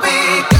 better than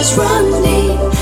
is running.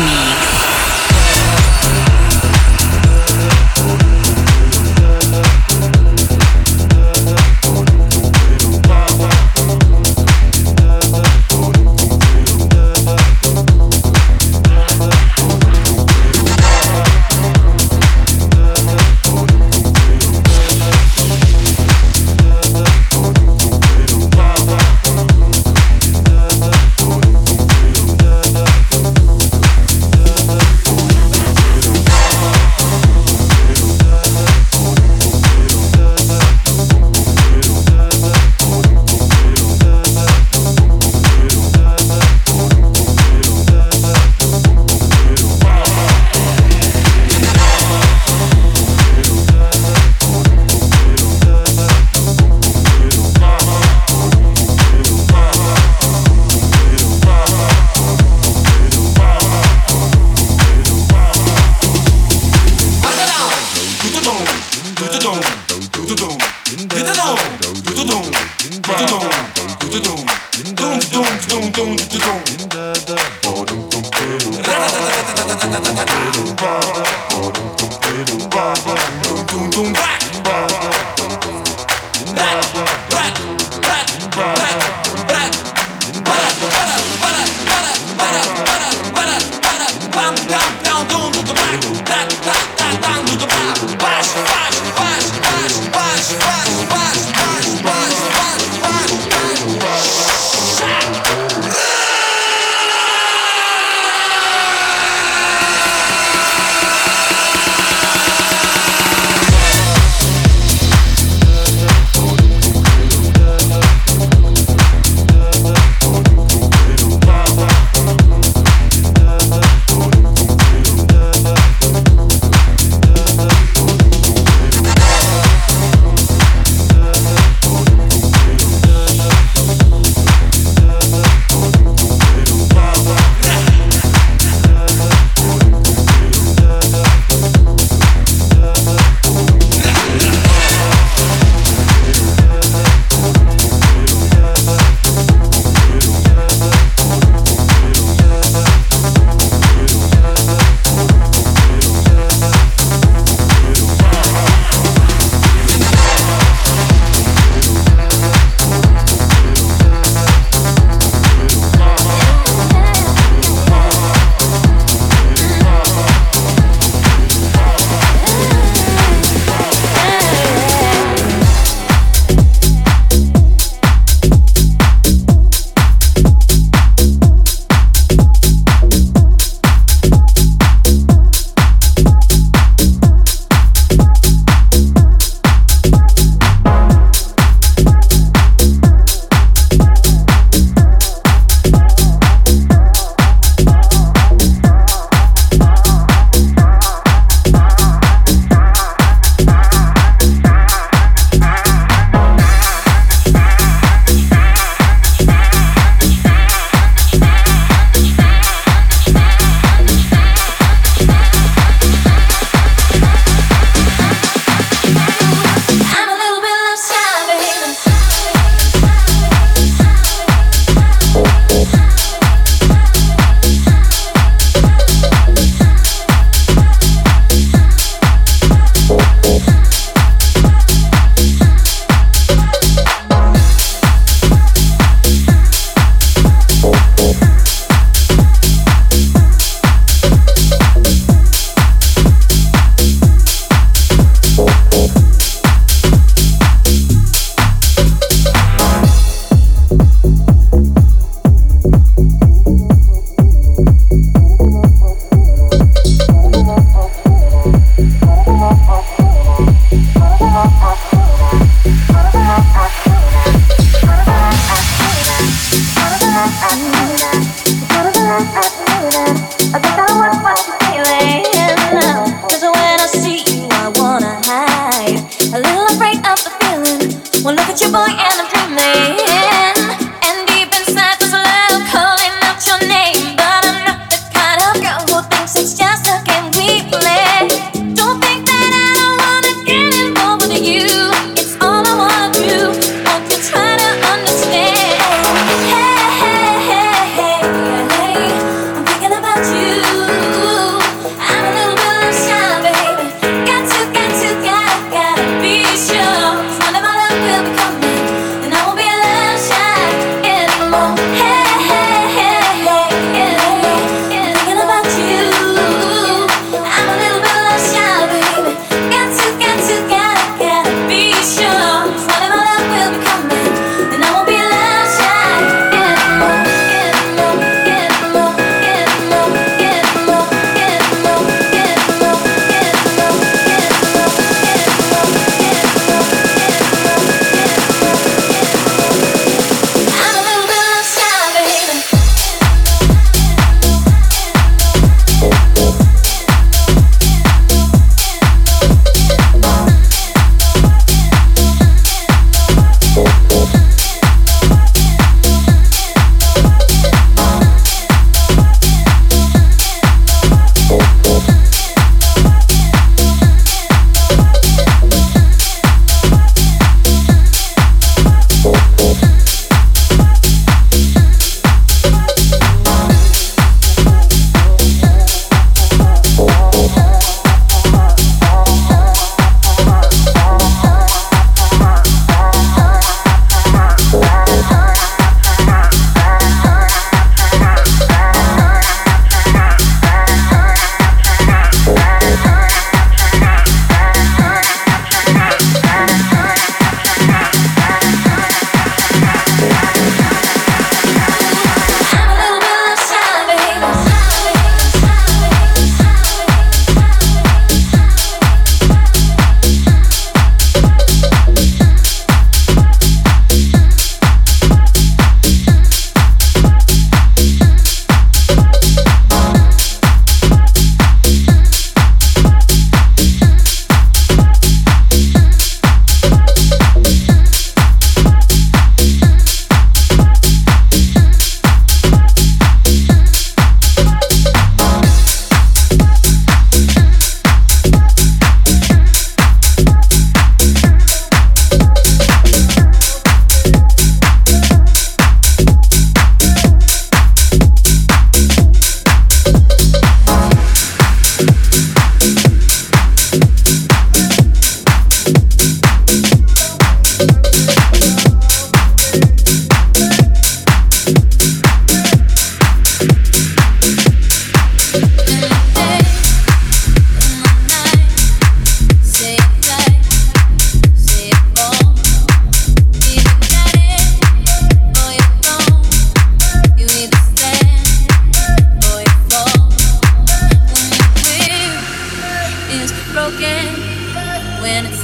me.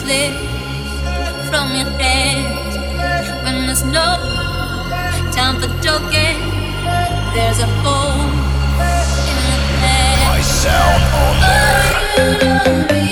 slips from your hands when there's no time for joking. There's a hole in the past. I sound on there.